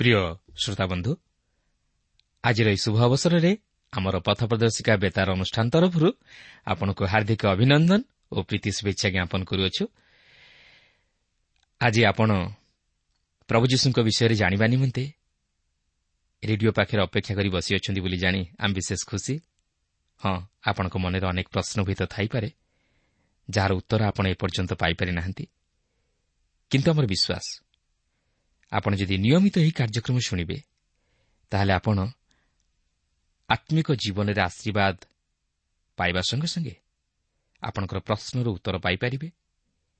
ପ୍ରିୟ ଶ୍ରୋତାବନ୍ଧୁ ଆଜିର ଏହି ଶୁଭ ଅବସରରେ ଆମର ପଥ ପ୍ରଦର୍ଶିକା ବେତାର ଅନୁଷ୍ଠାନ ତରଫରୁ ଆପଣଙ୍କୁ ହାର୍ଦ୍ଦିକ ଅଭିନନ୍ଦନ ଓ ପ୍ରୀତି ଶୁଭେଚ୍ଛା ଜ୍ଞାପନ କରୁଅଛୁ। ଆଜି ଆପଣ ପ୍ରଭୁ ଯୀଶୁଙ୍କ ବିଷୟରେ ଜାଣିବା ନିମନ୍ତେ ରେଡିଓ ପାଖରେ ଅପେକ୍ଷା କରି ବସିଅଛନ୍ତି ବୋଲି ଜାଣି ଆମେ ବିଶେଷ ଖୁସି। ହଁ ଆପଣଙ୍କ ମନରେ ଅନେକ ପ୍ରଶ୍ନ ଭିତ ଥାଇପାରେ ଯାହାର ଉତ୍ତର ଆପଣ ଏପର୍ଯ୍ୟନ୍ତ ପାଇପାରି ନାହାନ୍ତି କିନ୍ତୁ ଆମର ବିଶ୍ୱାସ ଆପଣ ଯଦି ନିୟମିତ ଏହି କାର୍ଯ୍ୟକ୍ରମ ଶୁଣିବେ ତାହେଲେ ଆପଣ ଆତ୍ମିକ ଜୀବନରେ ଆଶୀର୍ବାଦ ପାଇବା ସଙ୍ଗେ ସଙ୍ଗେ ଆପଣଙ୍କର ପ୍ରଶ୍ନର ଉତ୍ତର ପାଇପାରିବେ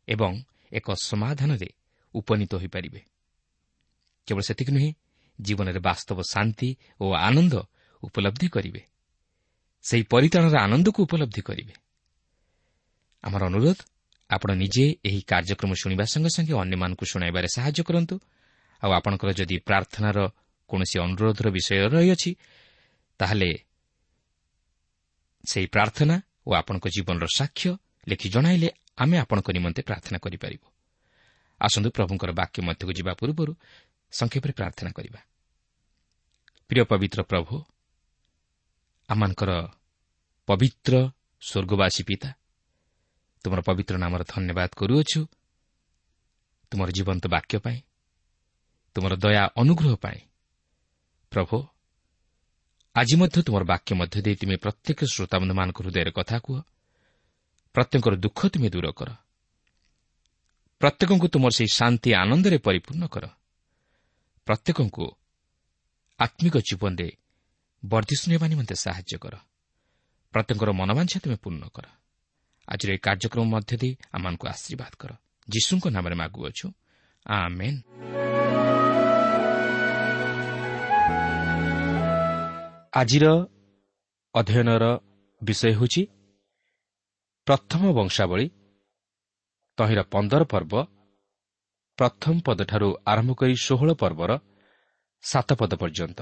ଏବଂ ଏକ ସମାଧାନରେ ଉପନୀତ ହୋଇପାରିବେ କେବଳ ସେତିକି ନୁହେଁ ଜୀବନରେ ବାସ୍ତବ ଶାନ୍ତି ଓ ଆନନ୍ଦ ଉପଲବ୍ଧି କରିବେ ସେହି ପରିତାଣର ଆନନ୍ଦକୁ ଉପଲବ୍ଧି କରିବେ ଆମର ଅନୁରୋଧ ଆପଣ ନିଜେ ଏହି କାର୍ଯ୍ୟକ୍ରମ ଶୁଣିବା ସଙ୍ଗେ ସଙ୍ଗେ ଅନ୍ୟମାନଙ୍କୁ ଶୁଣାଇବାରେ ସାହାଯ୍ୟ କରନ୍ତୁ ଆଉ ଆପଣଙ୍କର ଯଦି ପ୍ରାର୍ଥନାର କୌଣସି ଅନୁରୋଧର ବିଷୟ ରହିଅଛି ତାହେଲେ ସେହି ପ୍ରାର୍ଥନା ଓ ଆପଣଙ୍କ ଜୀବନର ସାକ୍ଷ୍ୟ ଲେଖି ଜଣାଇଲେ ଆମେ ଆପଣଙ୍କ ନିମନ୍ତେ ପ୍ରାର୍ଥନା କରିପାରିବୁ। ଆସନ୍ତୁ ପ୍ରଭୁଙ୍କର ବାକ୍ୟ ମଧ୍ୟକୁ ଯିବା ପୂର୍ବରୁ ସଂକ୍ଷେପରେ ପ୍ରାର୍ଥନା କରିବା। ପ୍ରିୟ ପବିତ୍ର ପ୍ରଭୁ ଆମମାନଙ୍କର ପବିତ୍ର ସ୍ୱର୍ଗବାସୀ ପିତା ତୁମର ପବିତ୍ର ନାମର ଧନ୍ୟବାଦ କରୁଅଛୁ। ତୁମର ଜୀବନ୍ତ ବାକ୍ୟ ପାଇଁ ତୁମର ଦୟା ଅନୁଗ୍ରହ ପାଇଁ। ପ୍ରଭୁ ଆଜି ମଧ୍ୟ ତୁମର ବାକ୍ୟ ମଧ୍ୟ ଦେଇ ତୁମେ ପ୍ରତ୍ୟେକ ଶ୍ରୋତାବନ୍ଧମାନଙ୍କ ହୃଦୟରେ କଥା କୁହ। ପ୍ରତ୍ୟେକଙ୍କର ଦୁଃଖ ତୁମେ ଦୂର କର। ପ୍ରତ୍ୟେକଙ୍କୁ ତୁମର ସେହି ଶାନ୍ତି ଆନନ୍ଦରେ ପରିପୂର୍ଣ୍ଣ କର। ପ୍ରତ୍ୟେକଙ୍କୁ ଆତ୍ମିକ ଜୀବନରେ ବର୍ଦ୍ଧିଷ୍ଣୁ ହେବା ନିମନ୍ତେ ସାହାଯ୍ୟ କର। ପ୍ରତ୍ୟେକଙ୍କର ମନୋବାଞ୍ଛା ତୁମେ ପୂର୍ଣ୍ଣ କର। ଆଜିର ଏହି କାର୍ଯ୍ୟକ୍ରମ ମଧ୍ୟ ଦେଇ ଆମମାନଙ୍କୁ ଆଶୀର୍ବାଦ କର। ଯୀଶୁଙ୍କ ନାମରେ ମାଗୁଅଛୁ। ଆଜିର ଅଧ୍ୟୟନର ବିଷୟ ହେଉଛି ପ୍ରଥମ ବଂଶାବଳୀ ତହିଁର ପନ୍ଦର ପର୍ବ ପ୍ରଥମ ପଦଠାରୁ ଆରମ୍ଭ କରି ଷୋହଳ ପର୍ବର ସାତ ପଦ ପର୍ଯ୍ୟନ୍ତ।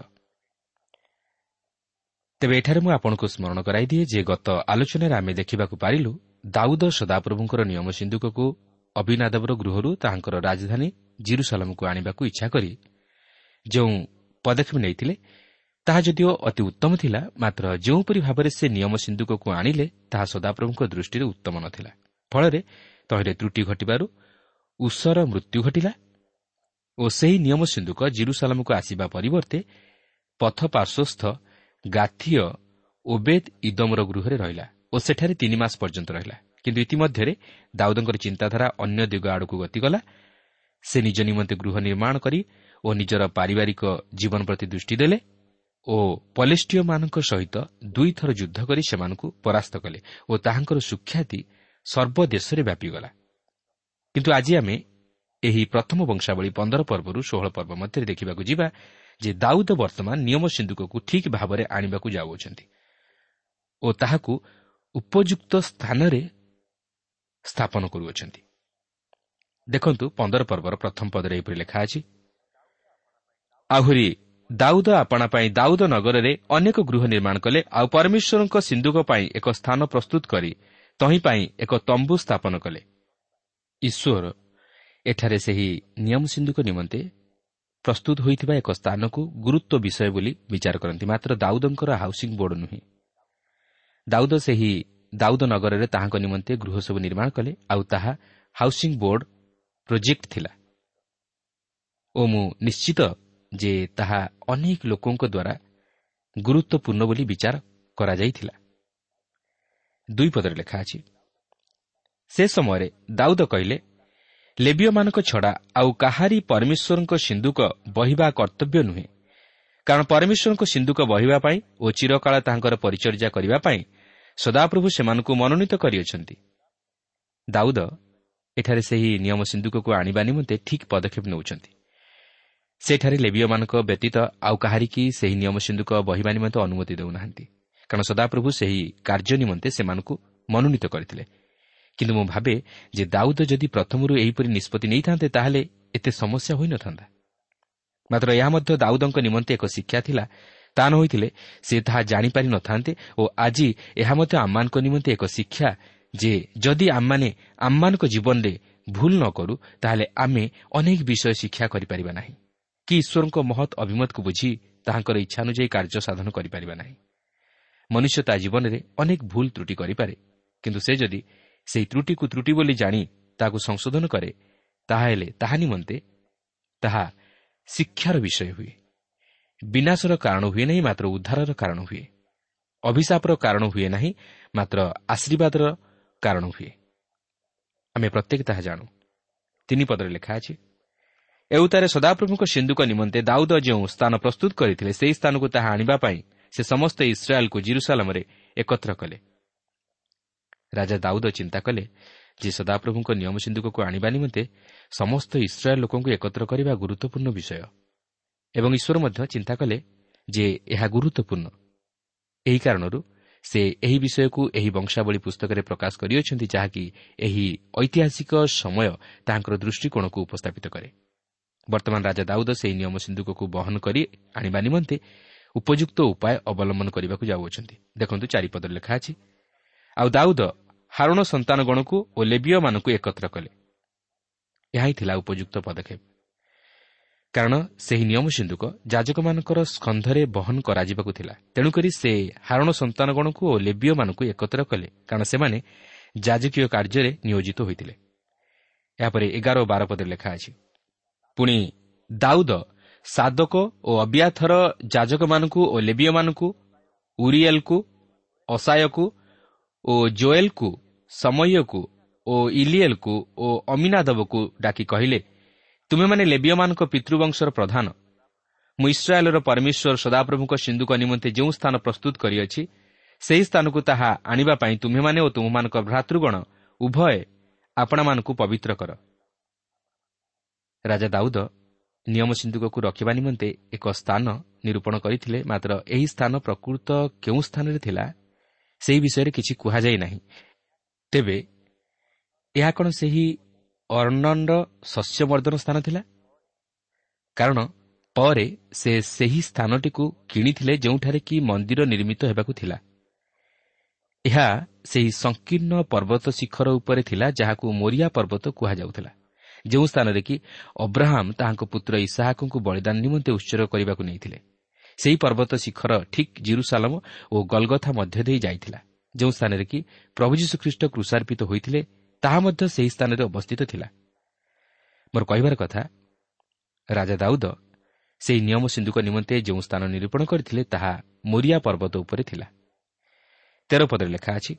ତେବେ ଏଠାରେ ମୁଁ ଆପଣଙ୍କୁ ସ୍ମରଣ କରାଇଦିଏ ଯେ ଗତ ଆଲୋଚନାରେ ଆମେ ଦେଖିବାକୁ ପାରିଲୁ ଦାଉଦ ସଦାପ୍ରଭୁଙ୍କର ନିୟମ ସିନ୍ଧୁକକୁ ଅଭିନାଦବର ଗୃହରୁ ତାହାଙ୍କର ରାଜଧାନୀ ଜିରୁସାଲାମକୁ ଆଣିବାକୁ ଇଚ୍ଛା କରି ଯେଉଁ ପଦକ୍ଷେପ ନେଇଥିଲେ ତାହା ଯଦିଓ ଅତି ଉତ୍ତମ ଥିଲା ମାତ୍ର ଯେଉଁପରି ଭାବରେ ସେ ନିୟମ ସିନ୍ଧୁକକୁ ଆଣିଲେ ତାହା ସଦାପ୍ରଭୁଙ୍କ ଦୃଷ୍ଟିରେ ଉତ୍ତମ ନଥିଲା। ଫଳରେ ତହିଁରେ ତ୍ରୁଟି ଘଟିବାରୁ ଉଷର ମୃତ୍ୟୁ ଘଟିଲା ଓ ସେହି ନିୟମ ସିନ୍ଧୁକ ଜିରୁସାଲାମକୁ ଆସିବା ପରିବର୍ତ୍ତେ ପଥ ପାର୍ଶ୍ୱସ୍ଥ ଗାଥିୟ ଓବେଦ ଇଦମର ଗୃହରେ ରହିଲା ଓ ସେଠାରେ ତିନି ମାସ ପର୍ଯ୍ୟନ୍ତ ରହିଲା। କିନ୍ତୁ ଇତିମଧ୍ୟରେ ଦାଉଦଙ୍କର ଚିନ୍ତାଧାରା ଅନ୍ୟ ଦିଗ ଆଡ଼କୁ ଗତିଗଲା। ସେ ନିଜ ନିମନ୍ତେ ଗୃହ ନିର୍ମାଣ କରି ଓ ନିଜର ପାରିବାରିକ ଜୀବନ ପ୍ରତି ଦୃଷ୍ଟି ଦେଲେ ଓ ପଲେଷ୍ଟିୟମାନଙ୍କ ସହିତ ଦୁଇଥର ଯୁଦ୍ଧ କରି ସେମାନଙ୍କୁ ପରାସ୍ତ କଲେ ଓ ତାହାଙ୍କର ସୁଖ୍ୟାତି ସର୍ବଦେଶରେ ବ୍ୟାପିଗଲା। କିନ୍ତୁ ଆଜି ଆମେ ଏହି ପ୍ରଥମ ବଂଶାବଳୀ ପନ୍ଦର ପର୍ବରୁ ଷୋହଳ ପର୍ବ ମଧ୍ୟରେ ଦେଖିବାକୁ ଯିବା ଯେ ଦାଉଦ ବର୍ତ୍ତମାନ ନିୟମ ସିନ୍ଧୁକକୁ ଠିକ୍ ଭାବରେ ଆଣିବାକୁ ଯାଉଅଛନ୍ତି ଓ ତାହାକୁ ଉପଯୁକ୍ତ ସ୍ଥାନରେ ସ୍ଥାପନ କରୁଅଛନ୍ତି। ଦେଖନ୍ତୁ ପନ୍ଦର ପର୍ବର ପ୍ରଥମ ପଦରେ ଏହିପରି ଲେଖା ଅଛି ଆହୁରି ଦାଉଦ ଆପଣା ପାଇଁ ଦାଉଦ ନଗରରେ ଅନେକ ଗୃହ ନିର୍ମାଣ କଲେ ଆଉ ପରମେଶ୍ୱରଙ୍କ ସିନ୍ଧୁକ ପାଇଁ ଏକ ସ୍ଥାନ ପ୍ରସ୍ତୁତ କରି ତହିଁ ପାଇଁ ଏକ ତମ୍ବୁ ସ୍ଥାପନ କଲେ। ଈଶ୍ୱର ଏଠାରେ ସେହି ନିୟମ ସିନ୍ଧୁକ ନିମନ୍ତେ ପ୍ରସ୍ତୁତ ହୋଇଥିବା ଏକ ସ୍ଥାନକୁ ଗୁରୁତ୍ୱ ବିଷୟ ବୋଲି ବିଚାର କରନ୍ତି। ମାତ୍ର ଦାଉଦଙ୍କର ହାଉସିଂ ବୋର୍ଡ ନୁହେଁ। ଦାଉଦ ସେହି ଦାଉଦ ନଗରରେ ତାହାଙ୍କ ନିମନ୍ତେ ଗୃହ ସବୁ ନିର୍ମାଣ କଲେ ଆଉ ତାହା ହାଉସିଂ ବୋର୍ଡ ପ୍ରୋଜେକ୍ଟ ଥିଲା। ଓ ମୁଁ ନିଶ୍ଚିତ ଯେ ତାହା ଅନେକ ଲୋକଙ୍କ ଦ୍ୱାରା ଗୁରୁତ୍ୱପୂର୍ଣ୍ଣ ବୋଲି ବିଚାର କରାଯାଇଥିଲା। ଦୁଇ ପଦରେ ଲେଖା ଅଛି ସେ ସମୟରେ ଦାଉଦ କହିଲେ ଲେବିୟମାନଙ୍କ ଛଡ଼ା ଆଉ କାହାରି ପରମେଶ୍ୱରଙ୍କ ସିନ୍ଧୁକ ବହିବା କର୍ତ୍ତବ୍ୟ ନୁହେଁ। କାରଣ ପରମେଶ୍ୱରଙ୍କ ସିନ୍ଧୁକ ବହିବା ପାଇଁ ଓ ଚିରକାଳ ତାହାଙ୍କର ପରିଚର୍ଯା କରିବା ପାଇଁ ସଦାପ୍ରଭୁ ସେମାନଙ୍କୁ ମନୋନୀତ କରିଅଛନ୍ତି। ଦାଉଦ ଏଠାରେ ସେହି ନିୟମ ସିନ୍ଧୁକକୁ ଆଣିବା ନିମନ୍ତେ ଠିକ୍ ପଦକ୍ଷେପ ନେଉଛନ୍ତି। ସେଠାରେ ଲେବିୟମାନଙ୍କ ବ୍ୟତୀତ ଆଉ କାହାରିକି ସେହି ନିୟମ ସିନ୍ଧୁକ ବହିବା ନିମନ୍ତେ ଅନୁମତି ଦେଉନାହାନ୍ତି। କାରଣ ସଦାପ୍ରଭୁ ସେହି କାର୍ଯ୍ୟ ନିମନ୍ତେ ସେମାନଙ୍କୁ ମନୋନୀତ କରିଥିଲେ। କିନ୍ତୁ ମୁଁ ଭାବେ ଯେ ଦାଉଦ ଯଦି ପ୍ରଥମରୁ ଏହିପରି ନିଷ୍ପତ୍ତି ନେଇଥାନ୍ତେ ତାହେଲେ ଏତେ ସମସ୍ୟା ହୋଇନଥାନ୍ତା ମାତ୍ର ଏହା ମଧ୍ୟ ଦାଉଦଙ୍କ ନିମନ୍ତେ ଏକ ଶିକ୍ଷା ଥିଲା। ତାହା ନ ହୋଇଥିଲେ ସେ ତାହା ଜାଣିପାରି ନଥାନ୍ତେ ଓ ଆଜି ଏହା ମଧ୍ୟ ଆମମାନଙ୍କ ନିମନ୍ତେ ଏକ ଶିକ୍ଷା ଯେ ଯଦି ଆମମାନେ ଆମମାନଙ୍କ ଜୀବନରେ ଭୁଲ ନ କରୁ ତାହେଲେ ଆମେ ଅନେକ ବିଷୟ ଶିକ୍ଷା କରିପାରିବା ନାହିଁ। କି ଈଶ୍ୱରଙ୍କ ମହତ୍ ଅଭିମତକୁ ବୁଝି ତାହାଙ୍କର ଇଚ୍ଛା ଅନୁଯାୟୀ କାର୍ଯ୍ୟ ସାଧନ କରିପାରିବା ନାହିଁ। ମନୁଷ୍ୟ ତା ଜୀବନରେ ଅନେକ ଭୁଲ ତ୍ରୁଟି କରିପାରେ କିନ୍ତୁ ସେ ଯଦି ସେହି ତ୍ରୁଟିକୁ ତ୍ରୁଟି ବୋଲି ଜାଣି ତାହାକୁ ସଂଶୋଧନ କରେ ତାହେଲେ ତାହା ନିମନ୍ତେ ତାହା ଶିକ୍ଷାର ବିଷୟ ହୁଏ। ବିନାଶର କାରଣ ହୁଏ ନାହିଁ ମାତ୍ର ଉଦ୍ଧାରର କାରଣ ହୁଏ। ଅଭିଶାପର କାରଣ ହୁଏ ନାହିଁ ମାତ୍ର ଆଶୀର୍ବାଦର କାରଣ ହୁଏ। ଆମେ ପ୍ରତ୍ୟେକ ତାହା ଜାଣୁ। ତିନି ପଦରେ ଲେଖା ଅଛି ଏଉତାରେ ସଦାପ୍ରଭୁଙ୍କ ସିନ୍ଧୁକ ନିମନ୍ତେ ଦାଉଦ ଯେଉଁ ସ୍ଥାନ ପ୍ରସ୍ତୁତ କରିଥିଲେ ସେହି ସ୍ଥାନକୁ ତାହା ଆଣିବା ପାଇଁ ସେ ସମସ୍ତ ଇସ୍ରାଏଲ୍କୁ ଜିରୁସାଲାମରେ ଏକତ୍ର କଲେ। ରାଜା ଦାଉଦ ଚିନ୍ତା କଲେ ଯେ ସଦାପ୍ରଭୁଙ୍କ ନିୟମ ସିନ୍ଧୁକକୁ ଆଣିବା ନିମନ୍ତେ ସମସ୍ତ ଇସ୍ରାଏଲ୍ ଲୋକଙ୍କୁ ଏକତ୍ର କରିବା ଗୁରୁତ୍ୱପୂର୍ଣ୍ଣ ବିଷୟ। ଏବଂ ଈଶ୍ୱର ମଧ୍ୟ ଚିନ୍ତା କଲେ ଯେ ଏହା ଗୁରୁତ୍ୱପୂର୍ଣ୍ଣ। ଏହି କାରଣରୁ ସେ ଏହି ବିଷୟକୁ ଏହି ବଂଶାବଳୀ ପୁସ୍ତକରେ ପ୍ରକାଶ କରିଅଛନ୍ତି ଯାହାକି ଏହି ଐତିହାସିକ ସମୟ ତାହାଙ୍କର ଦୃଷ୍ଟିକୋଣକୁ ଉପସ୍ଥାପିତ କରେ। ବର୍ତ୍ତମାନ ରାଜା ଦାଉଦ ସେହି ନିୟମ ସିନ୍ଧୁକକୁ ବହନ କରି ଆଣିବା ନିମନ୍ତେ ଉପଯୁକ୍ତ ଉପାୟ ଅବଲମ୍ବନ କରିବାକୁ ଯାଉଅଛନ୍ତି। ଦେଖନ୍ତୁ ଚାରିପଦରେ ଲେଖା ଅଛି। ଆଉ ଦାଉଦ ହାରୁଣ ସନ୍ତାନଗଣକୁ ଓ ଲେବିୟମାନଙ୍କୁ ଏକତ୍ର କଲେ। ଏହା ହିଁ ଥିଲା ଉପଯୁକ୍ତ ପଦକ୍ଷେପ। କାରଣ ସେହି ନିୟମ ସିନ୍ଧୁକ ଯାଜକମାନଙ୍କର ସ୍କନ୍ଧରେ ବହନ କରାଯିବାକୁ ଥିଲା। ତେଣୁକରି ସେ ହାରଣ ସନ୍ତାନଗଣକୁ ଓ ଲେବିୟମାନଙ୍କୁ ଏକତ୍ର କଲେ। କାରଣ ସେମାନେ ଯାଜକୀୟ କାର୍ଯ୍ୟରେ ନିୟୋଜିତ ହୋଇଥିଲେ। ଏହାପରେ ଏଗାର ଓ ବାର ପଦରେ ଲେଖା ଅଛି। ପୁଣି ଦାଉଦ ସାଦକ ଓ ଅବ୍ୟାଥର ଯାଜକମାନଙ୍କୁ ଓ ଲେବିୟମାନଙ୍କୁ ଉରିଏଲ୍କୁ ଅସାୟକୁ ଓ ଜୋଏଲ୍କୁ ସମୟକୁ ଓ ଇଲିଏଲ୍କୁ ଓ ଅମିନାଦବକୁ ଡାକି କହିଲେ ତୁମେମାନେ ଲେବିୟମାନଙ୍କ ପିତୃବଂଶର ପ୍ରଧାନ। ମୁଁ ଇସ୍ରାଏଲ୍ର ପରମେଶ୍ୱର ସଦାପ୍ରଭୁଙ୍କ ସିନ୍ଧୁକ ନିମନ୍ତେ ଯେଉଁ ସ୍ଥାନ ପ୍ରସ୍ତୁତ କରିଅଛି ସେହି ସ୍ଥାନକୁ ତାହା ଆଣିବା ପାଇଁ ତୁମେମାନେ ଓ ତୁମମାନଙ୍କ ଭ୍ରାତୃଗଣ ଉଭୟ ଆପଣାମାନଙ୍କୁ ପବିତ୍ର କର ରାଜା ଦାଉଦ ନିୟମ ସିନ୍ଧୁକକୁ ରଖିବା ନିମନ୍ତେ ଏକ ସ୍ଥାନ ନିରୂପଣ କରିଥିଲେ। ମାତ୍ର ଏହି ସ୍ଥାନ ପ୍ରକୃତ କେଉଁ ସ୍ଥାନରେ ଥିଲା ସେହି ବିଷୟରେ କିଛି କୁହାଯାଇ ନାହିଁ। ତେବେ ଏହା କ'ଣ ସେହି ଅର୍ଣ୍ଣର ଶସ୍ୟବର୍ଦ୍ଧନ ସ୍ଥାନ ଥିଲା? କାରଣ ପରେ ସେ ସେହି ସ୍ଥାନଟିକୁ କିଣିଥିଲେ ଯେଉଁଠାରେ କି ମନ୍ଦିର ନିର୍ମିତ ହେବାକୁ ଥିଲା। ଏହା ସେହି ସଂକୀର୍ଣ୍ଣ ପର୍ବତ ଶିଖର ଉପରେ ଥିଲା ଯାହାକୁ ମୋରିଆ ପର୍ବତ କୁହାଯାଉଥିଲା। ଯେଉଁ ସ୍ଥାନରେ କି ଅବ୍ରାହମ୍ ତାହାଙ୍କ ପୁତ୍ର ଇସାହାକଙ୍କୁ ବଳିଦାନ ନିମନ୍ତେ ଉତ୍ସର୍ଗ କରିବାକୁ ନେଇଥିଲେ ସେହି ପର୍ବତ ଶିଖର ଠିକ୍ ଜିରୁସାଲମ ଓ ଗଲଗଥା ମଧ୍ୟ ଦେଇ ଯାଇଥିଲା। ଯେଉଁ ସ୍ଥାନରେ କି ପ୍ରଭୁ ଯୀଶୁଖ୍ରୀଷ୍ଟ କୃଷାର୍ପିତ ହୋଇଥିଲେ ତାହା ମଧ୍ୟ ସେହି ସ୍ଥାନରେ ଅବସ୍ଥିତ ଥିଲା। ମୋର କହିବାର କଥା ରାଜା ଦାଉଦ ସେହି ନିୟମ ସିନ୍ଧୁକ ନିମନ୍ତେ ଯେଉଁ ସ୍ଥାନ ନିରୂପଣ କରିଥିଲେ ତାହା ମୋରିଆ ପର୍ବତ ଉପରେ ଥିଲା। ତେର ପଦରେ ଲେଖା ଅଛି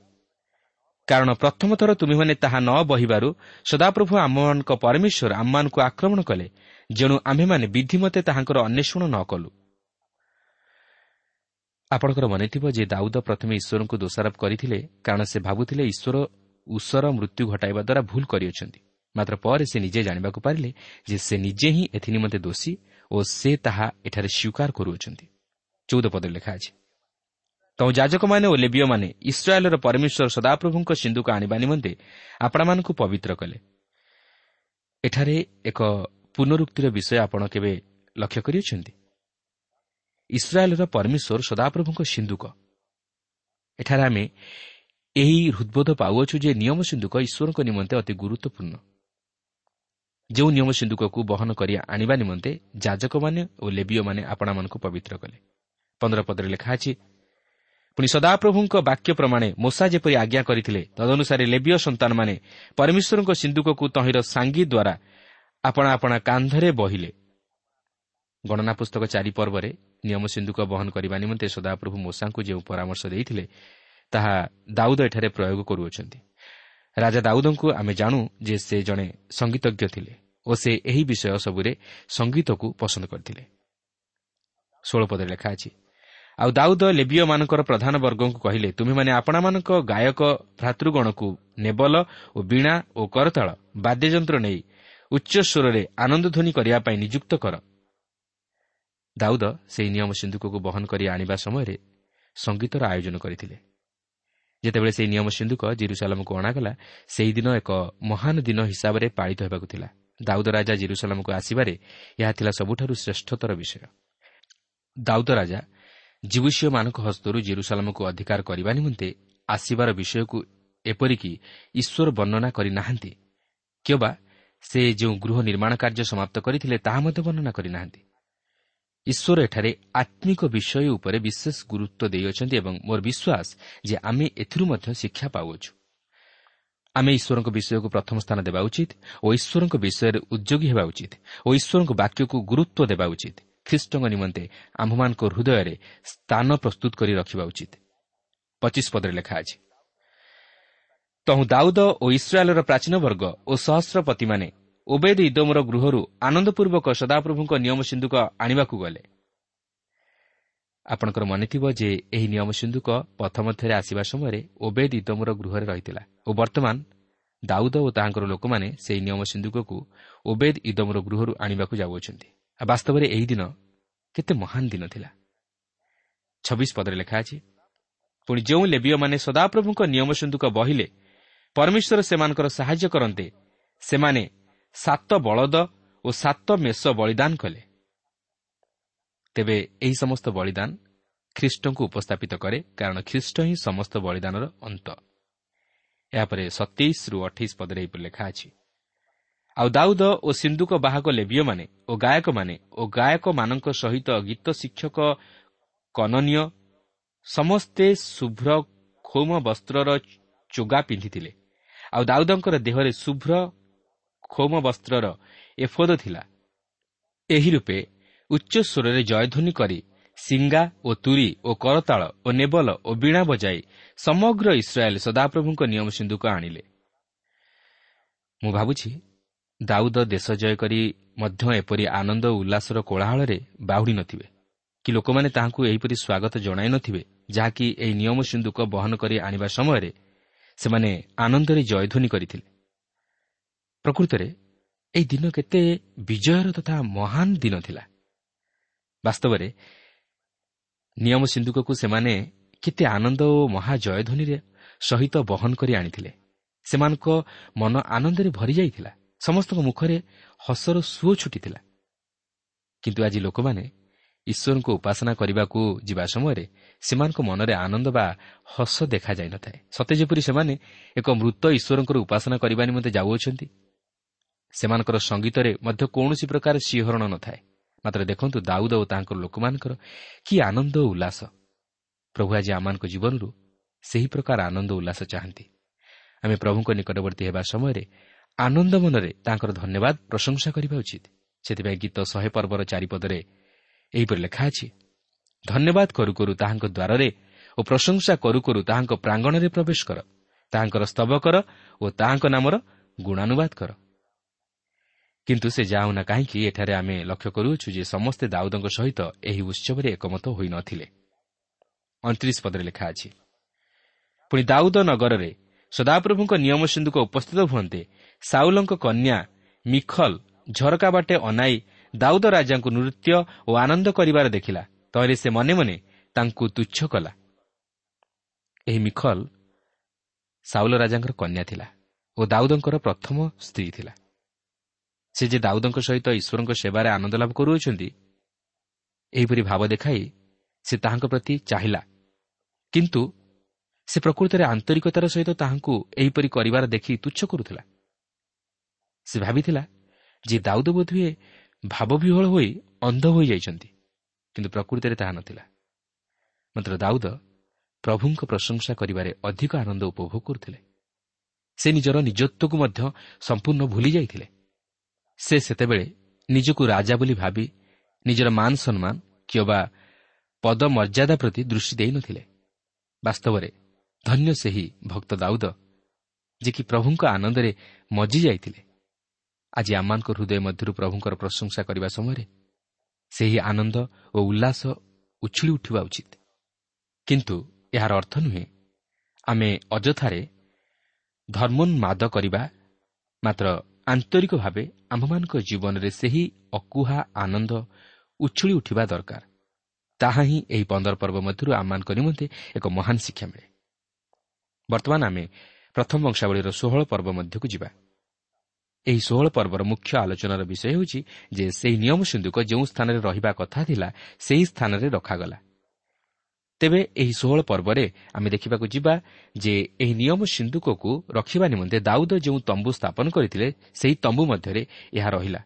କାରଣ ପ୍ରଥମ ଥର ତୁମେମାନେ ତାହା ନ ବହିବାରୁ ସଦାପ୍ରଭୁ ଆମମାନଙ୍କ ପରମେଶ୍ୱର ଆମମାନଙ୍କୁ ଆକ୍ରମଣ କଲେ। ଯେଣୁ ଆମ୍ଭେମାନେ ବିଧିମତେ ତାହାଙ୍କର ଅନ୍ୱେଷଣ ନ କଲୁ। ଆପଣଙ୍କର ମନେଥିବ ଯେ ଦାଉଦ ପ୍ରଥମେ ଈଶ୍ୱରଙ୍କୁ ଦୋଷାରୋପ କରିଥିଲେ କାରଣ ସେ ଭାବୁଥିଲେ ଈଶ୍ୱର ଉଷର ମୃତ୍ୟୁ ଘଟାଇବା ଦ୍ୱାରା ଭୁଲ କରିଅଛନ୍ତି। ମାତ୍ର ପରେ ସେ ନିଜେ ଜାଣିବାକୁ ପାରିଲେ ଯେ ସେ ନିଜେ ହିଁ ଏଥିନିମନ୍ତେ ଦୋଷୀ ଓ ସେ ତାହା ଏଠାରେ ସ୍ୱୀକାର କରୁଅଛନ୍ତି। ଚଉଦ ପଦରେ ଲେଖା ଅଛି ତେଣୁ ଯାଜକମାନେ ଓ ଲେବିୟମାନେ ଇସ୍ରାଏଲ୍ର ପରମେଶ୍ୱର ସଦାପ୍ରଭୁଙ୍କ ସିନ୍ଧୁକ ଆଣିବା ନିମନ୍ତେ ଆପଣମାନଙ୍କୁ ପବିତ୍ର କଲେ। ଏଠାରେ ଏକ ପୁନରୁକ୍ତିର ବିଷୟ ଆପଣ କେବେ ଲକ୍ଷ୍ୟ କରିଅଛନ୍ତି? ଇସ୍ରାଏଲ୍ର ପରମେଶ୍ୱର ସଦାପ୍ରଭୁଙ୍କ ସିନ୍ଧୁକ ଏଠାରେ ଆମେ ଏହି ହୃଦ୍ବୋଧ ପାଉଅଛୁ ଯେ ନିୟମ ସିନ୍ଧୁକ ଈଶ୍ୱରଙ୍କ ନିମନ୍ତେ ଅତି ଗୁରୁତ୍ୱପୂର୍ଣ୍ଣ। ଯେଉଁ ନିୟମ ସିନ୍ଧୁକକୁ ବହନ କରି ଆଣିବା ନିମନ୍ତେ ଯାଜକମାନେ ଓ ଲେବିୟମାନେ ଆପଣମାନଙ୍କୁ ପବିତ୍ର କଲେ। ପନ୍ଦର ପଦରେ ଲେଖା ଅଛି ପୁଣି ସଦାପ୍ରଭୁଙ୍କ ବାକ୍ୟ ପ୍ରମାଣେ ମୋଷା ଯେପରି ଆଜ୍ଞା କରିଥିଲେ ତଦନୁସାରେ ଲେବିୟ ସନ୍ତାନମାନେ ପରମେଶ୍ୱରଙ୍କ ସିନ୍ଧୁକକୁ ତହିଁର ସାଙ୍ଗୀ ଦ୍ୱାରା ଆପଣା ଆପଣା କାନ୍ଧରେ ବହିଲେ। ଗଣନା ପୁସ୍ତକ ଚାରି ପର୍ବରେ ନିୟମ ସିନ୍ଧୁକ ବହନ କରିବା ନିମନ୍ତେ ସଦାପ୍ରଭୁ ମୋଷାଙ୍କୁ ଯେଉଁ ପରାମର୍ଶ ଦେଇଥିଲେ ତାହା ଦାଉଦ ଏଠାରେ ପ୍ରୟୋଗ କରୁଅଛନ୍ତି। ରାଜା ଦାଉଦଙ୍କୁ ଆମେ ଜାଣୁ ଯେ ସେ ଜଣେ ସଙ୍ଗୀତଜ୍ଞ ଥିଲେ ଓ ସେ ଏହି ବିଷୟ ସବୁରେ ସଙ୍ଗୀତକୁ ପସନ୍ଦ କରିଥିଲେ। ଷୋଳ ପଦରେ ଲେଖା ଅଛି ଆଉ ଦାଉଦ ଲେବିୟମାନଙ୍କର ପ୍ରଧାନ ବର୍ଗଙ୍କୁ କହିଲେ ତୁମେମାନେ ଆପଣମାନଙ୍କ ଗାୟକ ଭ୍ରାତୃଗଣକୁ ନେବଲ ଓ ବୀଣା ଓ କରତାଳ ବାଦ୍ୟଯନ୍ତ୍ର ନେଇ ଉଚ୍ଚସ୍ୱରରେ ଆନନ୍ଦଧ୍ୱନି କରିବା ପାଇଁ ନିଯୁକ୍ତ କର। ଦାଉଦ ସେହି ନିୟମ ସିନ୍ଧୁକକୁ ବହନ କରି ଆଣିବା ସମୟରେ ସଙ୍ଗୀତର ଆୟୋଜନ କରିଥିଲେ। ଯେତେବେଳେ ସେହି ନିୟମ ସିନ୍ଧୁକ ଜିରୁସାଲାମକୁ ଅଣାଗଲା ସେହିଦିନ ଏକ ମହାନ ଦିନ ହିସାବରେ ପାଳିତ ହେବାକୁ ଥିଲା। ଦାଉଦ ରାଜା ଜିରୁସାଲାମକୁ ଆସିବାରେ ଏହା ଥିଲା ସବୁଠାରୁ ଶ୍ରେଷ୍ଠତର ବିଷୟ। ଦାଉଦ ରାଜା ଜୀବୁଷୀୟମାନଙ୍କ ହସ୍ତରୁ ଜିରୁସାଲାମକୁ ଅଧିକାର କରିବା ନିମନ୍ତେ ଆସିବାର ବିଷୟକୁ ଏପରିକି ଈଶ୍ୱର ବର୍ଣ୍ଣନା କରିନାହାନ୍ତି। କିମ୍ବା ସେ ଯେଉଁ ଗୃହ ନିର୍ମାଣ କାର୍ଯ୍ୟ ସମାପ୍ତ କରିଥିଲେ ତାହା ମଧ୍ୟ ବର୍ଣ୍ଣନା କରିନାହାନ୍ତି। ଈଶ୍ୱର ଏଠାରେ ଆତ୍ମିକ ବିଷୟ ଉପରେ ବିଶେଷ ଗୁରୁତ୍ୱ ଦେଇଅଛନ୍ତି ଏବଂ ମୋର ବିଶ୍ୱାସ ଯେ ଆମେ ଏଥିରୁ ମଧ୍ୟ ଶିକ୍ଷା ପାଉଅଛୁ। ଆମେ ଈଶ୍ୱରଙ୍କ ବିଷୟକୁ ପ୍ରଥମ ସ୍ଥାନ ଦେବା ଉଚିତ ଓ ଈଶ୍ୱରଙ୍କ ବିଷୟରେ ଉଦ୍ୟୋଗୀ ହେବା ଉଚିତ ଓ ଈଶ୍ୱରଙ୍କ ବାକ୍ୟକୁ ଗୁରୁତ୍ୱ ଦେବା ଉଚିତ। ଖ୍ରୀଷ୍ଟଙ୍କ ନିମନ୍ତେ ଆମ୍ଭମାନଙ୍କ ହୃଦୟରେ ସ୍ଥାନ ପ୍ରସ୍ତୁତ କରି ରଖିବା ଉଚିତ। ପଚିଶ ପଦରେ ଲେଖା ଅଛି ତହୁ ଦାଉଦ ଓ ଇସ୍ରାଏଲ୍ର ପ୍ରାଚୀନ ବର୍ଗ ଓ ସହସ୍ରପତିମାନେ ଓବେଦ ଇଦମର ଗୃହରୁ ଆନନ୍ଦପୂର୍ବକ ସଦାପ୍ରଭୁଙ୍କ ନିୟମ ସିନ୍ଧୁକ ଆଣିବାକୁ ଗଲେ। ଆପଣଙ୍କର ମନେଥିବ ଯେ ଏହି ନିୟମ ସିନ୍ଧୁକ ମଧ୍ୟରେ ଆସିବା ସମୟରେ ଓବେଦ ଇଦମର ଗୃହରେ ରହିଥିଲା ଓ ବର୍ତ୍ତମାନ ଦାଉଦ ଓ ତାହାଙ୍କର ଲୋକମାନେ ସେହି ନିୟମ ସିନ୍ଧୁକକୁ ଓବେଦ ଇଦମର ଗୃହରୁ ଆଣିବାକୁ ଯାଉଅଛନ୍ତି। ବାସ୍ତବରେ ଏହି ଦିନ କେତେ ମହାନ ଦିନ ଥିଲା। ଛବିଶ ପଦରେ ଲେଖା ଅଛି ପୁଣି ଯେଉଁ ଲେବିୟମାନେ ସଦାପ୍ରଭୁଙ୍କ ନିୟମ ସିନ୍ଧୁକ ବହିଲେ ପରମେଶ୍ୱର ସେମାନଙ୍କର ସାହାଯ୍ୟ କରନ୍ତେ ସେମାନେ ସାତ ବଳଦ ଓ ସାତ ମେଷ ବଳିଦାନ କଲେ। ତେବେ ଏହି ସମସ୍ତ ବଳିଦାନ ଖ୍ରୀଷ୍ଟଙ୍କୁ ଉପସ୍ଥାପିତ କରେ କାରଣ ଖ୍ରୀଷ୍ଟ ହିଁ ସମସ୍ତ ବଳିଦାନର ଅନ୍ତ। ଏହାପରେ ସତେଇଶରୁ ଅଠେଇଶ ପଦରେ ଏହିପରି ଲେଖା ଅଛି ଆଉ ଦାଉଦ ଓ ସିନ୍ଧୁକ ବାହକ ଲେବିୟମାନେ ଓ ଗାୟକମାନେ ଓ ଗାୟକମାନଙ୍କ ସହିତ ଗୀତ ଶିକ୍ଷକ କନନୀୟ ସମସ୍ତେ ଶୁଭ୍ର ଖୋମ ବସ୍ତ୍ରର ଚୋଗା ପିନ୍ଧିଥିଲେ। ଆଉ ଦାଉଦଙ୍କର ଦେହରେ ଶୁଭ୍ର ଖୋମ ବସ୍ତ୍ରର ଏଫୋଦ ଥିଲା। ଏହି ରୂପେ ଉଚ୍ଚସ୍ୱରରେ ଜୟଧ୍ୱନି କରି ସିଙ୍ଗା ଓ ତୁରି ଓ କରତାଳ ଓ ନେବଲ ଓ ବୀଣା ବଜାଇ ସମଗ୍ର ଇସ୍ରାଏଲ୍ ସଦାପ୍ରଭୁଙ୍କ ନିୟମ ସିନ୍ଧୁକ ଆଣିଲେ। ମୁଁ ଭାବୁଛି ଦାଉଦ ଦେଶ ଜୟ କରି ମଧ୍ୟ ଏପରି ଆନନ୍ଦ ଉଲ୍ଲାସର କୋଳାହଳରେ ବାହୁଡ଼ି ନଥିବେ। କି ଲୋକମାନେ ତାହାଙ୍କୁ ଏହିପରି ସ୍ୱାଗତ ଜଣାଇ ନଥିବେ ଯାହାକି ଏହି ନିୟମ ସିନ୍ଧୁକ ବହନ କରି ଆଣିବା ସମୟରେ ସେମାନେ ଆନନ୍ଦରେ ଜୟଧ୍ୱନି କରିଥିଲେ। ପ୍ରକୃତରେ ଏହି ଦିନ କେତେ ବିଜୟର ତଥା ମହାନ ଦିନ ଥିଲା। ବାସ୍ତବରେ ନିୟମ ସିନ୍ଧୁକକୁ ସେମାନେ କେତେ ଆନନ୍ଦ ଓ ମହାଜୟଧ୍ୱନିରେ ସହିତ ବହନ କରି ଆଣିଥିଲେ। ସେମାନଙ୍କ ମନ ଆନନ୍ଦରେ ଭରିଯାଇଥିଲା ସମସ୍ତଙ୍କ ମୁଖରେ ହସର ସୁଅ ଛୁଟିଥିଲା। କିନ୍ତୁ ଆଜି ଲୋକମାନେ ଈଶ୍ୱରଙ୍କୁ ଉପାସନା କରିବାକୁ ଯିବା ସମୟରେ ସେମାନଙ୍କ ମନରେ ଆନନ୍ଦ ବା ହସ ଦେଖାଯାଇନଥାଏ ସତେ ଯେପରି ସେମାନେ ଏକ ମୃତ ଈଶ୍ୱରଙ୍କର ଉପାସନା କରିବା ନିମନ୍ତେ ଯାଉଅଛନ୍ତି ସେମାନଙ୍କର ସଙ୍ଗୀତରେ ମଧ୍ୟ କୌଣସି ପ୍ରକାର ଶିହରଣ ନଥାଏ। ମାତ୍ର ଦେଖନ୍ତୁ ଦାଉଦ ଓ ତାଙ୍କର ଲୋକମାନଙ୍କର କି ଆନନ୍ଦ ଓ ଉଲ୍ଲାସ। ପ୍ରଭୁ ଆଜି ଆମମାନଙ୍କ ଜୀବନରୁ ସେହି ପ୍ରକାର ଆନନ୍ଦ ଉଲ୍ଲାସ ଚାହାନ୍ତି। ଆମେ ପ୍ରଭୁଙ୍କ ନିକଟବର୍ତ୍ତୀ ହେବା ସମୟରେ ଆନନ୍ଦ ମନରେ ତାଙ୍କର ଧନ୍ୟବାଦ ପ୍ରଶଂସା କରିବା ଉଚିତ। ସେଥିପାଇଁ ଗୀତ ଶହେ ପର୍ବର ଚାରିପଦରେ ଏହିପରି ଲେଖା ଅଛି ଧନ୍ୟବାଦ କରୁ କରୁ ତାହାଙ୍କ ଦ୍ୱାରରେ ଓ ପ୍ରଶଂସା କରୁ କରୁ ତାହାଙ୍କ ପ୍ରାଙ୍ଗଣରେ ପ୍ରବେଶ କର। ତାହାଙ୍କର ସ୍ତବ କର ଓ ତାହାଙ୍କ ନାମର ଗୁଣାନୁବାଦ କର। କିନ୍ତୁ ସେ ଯାଉନା କାହିଁକି ଏଠାରେ ଆମେ ଲକ୍ଷ୍ୟ କରୁଅଛୁ ଯେ ସମସ୍ତେ ଦାଉଦଙ୍କ ସହିତ ଏହି ଉତ୍ସବରେ ଏକମତ ହୋଇନଥିଲେ ଅଣତିରିଶ ପଦରେ ଲେଖା ଅଛି ପୁଣି ଦାଉଦ ନଗରରେ ସଦାପ୍ରଭୁଙ୍କ ନିୟମ ସିନ୍ଧୁକ ଉପସ୍ଥିତ ହୁଅନ୍ତେ ସାଉଲଙ୍କ କନ୍ୟା ମିଖଲ ଝରକା ବାଟେ ଅନାଇ ଦାଉଦ ରାଜାଙ୍କୁ ନୃତ୍ୟ ଓ ଆନନ୍ଦ କରିବାର ଦେଖିଲା ତହିଁରେ ସେ ମନେ ମନେ ତାଙ୍କୁ ତୁଚ୍ଛ କଲା। ଏହି ମିଖଲ ସାଉଲ ରାଜାଙ୍କର କନ୍ୟା ଥିଲା ଓ ଦାଉଦଙ୍କର ପ୍ରଥମ ସ୍ତ୍ରୀ ଥିଲା। ସେ ଯେ ଦାଉଦଙ୍କ ସହିତ ଈଶ୍ୱରଙ୍କ ସେବାରେ ଆନନ୍ଦ ଲାଭ କରୁଅଛନ୍ତି ଏହିପରି ଭାବ ଦେଖାଇ ସେ ତାହାଙ୍କ ପ୍ରତି ଚାହିଁଲା। କିନ୍ତୁ ସେ ପ୍ରକୃତରେ ଆନ୍ତରିକତାର ସହିତ ତାହାଙ୍କୁ ଏହିପରି କରିବାର ଦେଖି ତୁଚ୍ଛ କରୁଥିଲା। ସେ ଭାବିଥିଲା ଯେ ଦାଉଦ ବୋଧହୁଏ ଭାବବିହଳ ହୋଇ ଅନ୍ଧ ହୋଇଯାଇଛନ୍ତି କିନ୍ତୁ ପ୍ରକୃତିରେ ତାହା ନଥିଲା। ମାତ୍ର ଦାଉଦ ପ୍ରଭୁଙ୍କ ପ୍ରଶଂସା କରିବାରେ ଅଧିକ ଆନନ୍ଦ ଉପଭୋଗ କରୁଥିଲେ। ସେ ନିଜର ନିଜତ୍ୱକୁ ମଧ୍ୟ ସମ୍ପୂର୍ଣ୍ଣ ଭୁଲି ଯାଇଥିଲେ। ସେ ସେତେବେଳେ ନିଜକୁ ରାଜା ବୋଲି ଭାବି ନିଜର ମାନ ସମ୍ମାନ କିମ୍ବା ପଦମର୍ଯ୍ୟାଦା ପ୍ରତି ଦୃଷ୍ଟି ଦେଇନଥିଲେ। ବାସ୍ତବରେ ଧନ୍ୟ ସେହି ଭକ୍ତ ଦାଉଦ ଯେ କି ପ୍ରଭୁଙ୍କ ଆନନ୍ଦରେ ମଜି ଯାଇଥିଲେ। ଆଜି ଆମମାନଙ୍କ ହୃଦୟ ମଧ୍ୟରୁ ପ୍ରଭୁଙ୍କର ପ୍ରଶଂସା କରିବା ସମୟରେ ସେହି ଆନନ୍ଦ ଓ ଉଲ୍ଲାସ ଉଛୁଳି ଉଠିବା ଉଚିତ। କିନ୍ତୁ ଏହାର ଅର୍ଥ ନୁହେଁ ଆମେ ଅଯଥାରେ ଧର୍ମୋନ୍ମାଦ କରିବା ମାତ୍ର ଆନ୍ତରିକ ଭାବେ ଆମ୍ଭମାନଙ୍କ ଜୀବନରେ ସେହି ଅକୁହା ଆନନ୍ଦ ଉଛୁଳି ଉଠିବା ଦରକାର। ତାହା ହିଁ ଏହି ପନ୍ଦର ପର୍ବ ମଧ୍ୟରୁ ଆମମାନଙ୍କ ନିମନ୍ତେ ଏକ ମହାନ ଶିକ୍ଷା ମିଳେ। ବର୍ତ୍ତମାନ ଆମେ ପ୍ରଥମ ବଂଶାବଳୀର ଷୋହଳ ପର୍ବ ମଧ୍ୟକୁ ଯିବା। ଏହି ଷୋହଳ ପର୍ବର ମୁଖ୍ୟ ଆଲୋଚନାର ବିଷୟ ହେଉଛି ଯେ ସେହି ନିୟମ ସିନ୍ଧୁକ ଯେଉଁ ସ୍ଥାନରେ ରହିବା କଥା ଥିଲା ସେହି ସ୍ଥାନରେ ରଖାଗଲା। ତେବେ ଏହି ଷୋହଳ ପର୍ବରେ ଆମେ ଦେଖିବାକୁ ଯିବା ଯେ ଏହି ନିୟମ ସିନ୍ଧୁକକୁ ରଖିବା ନିମନ୍ତେ ଦାଉଦ ଯେଉଁ ତମ୍ବୁ ସ୍ଥାପନ କରିଥିଲେ ସେହି ତମ୍ବୁ ମଧ୍ୟରେ ଏହା ରହିଲା।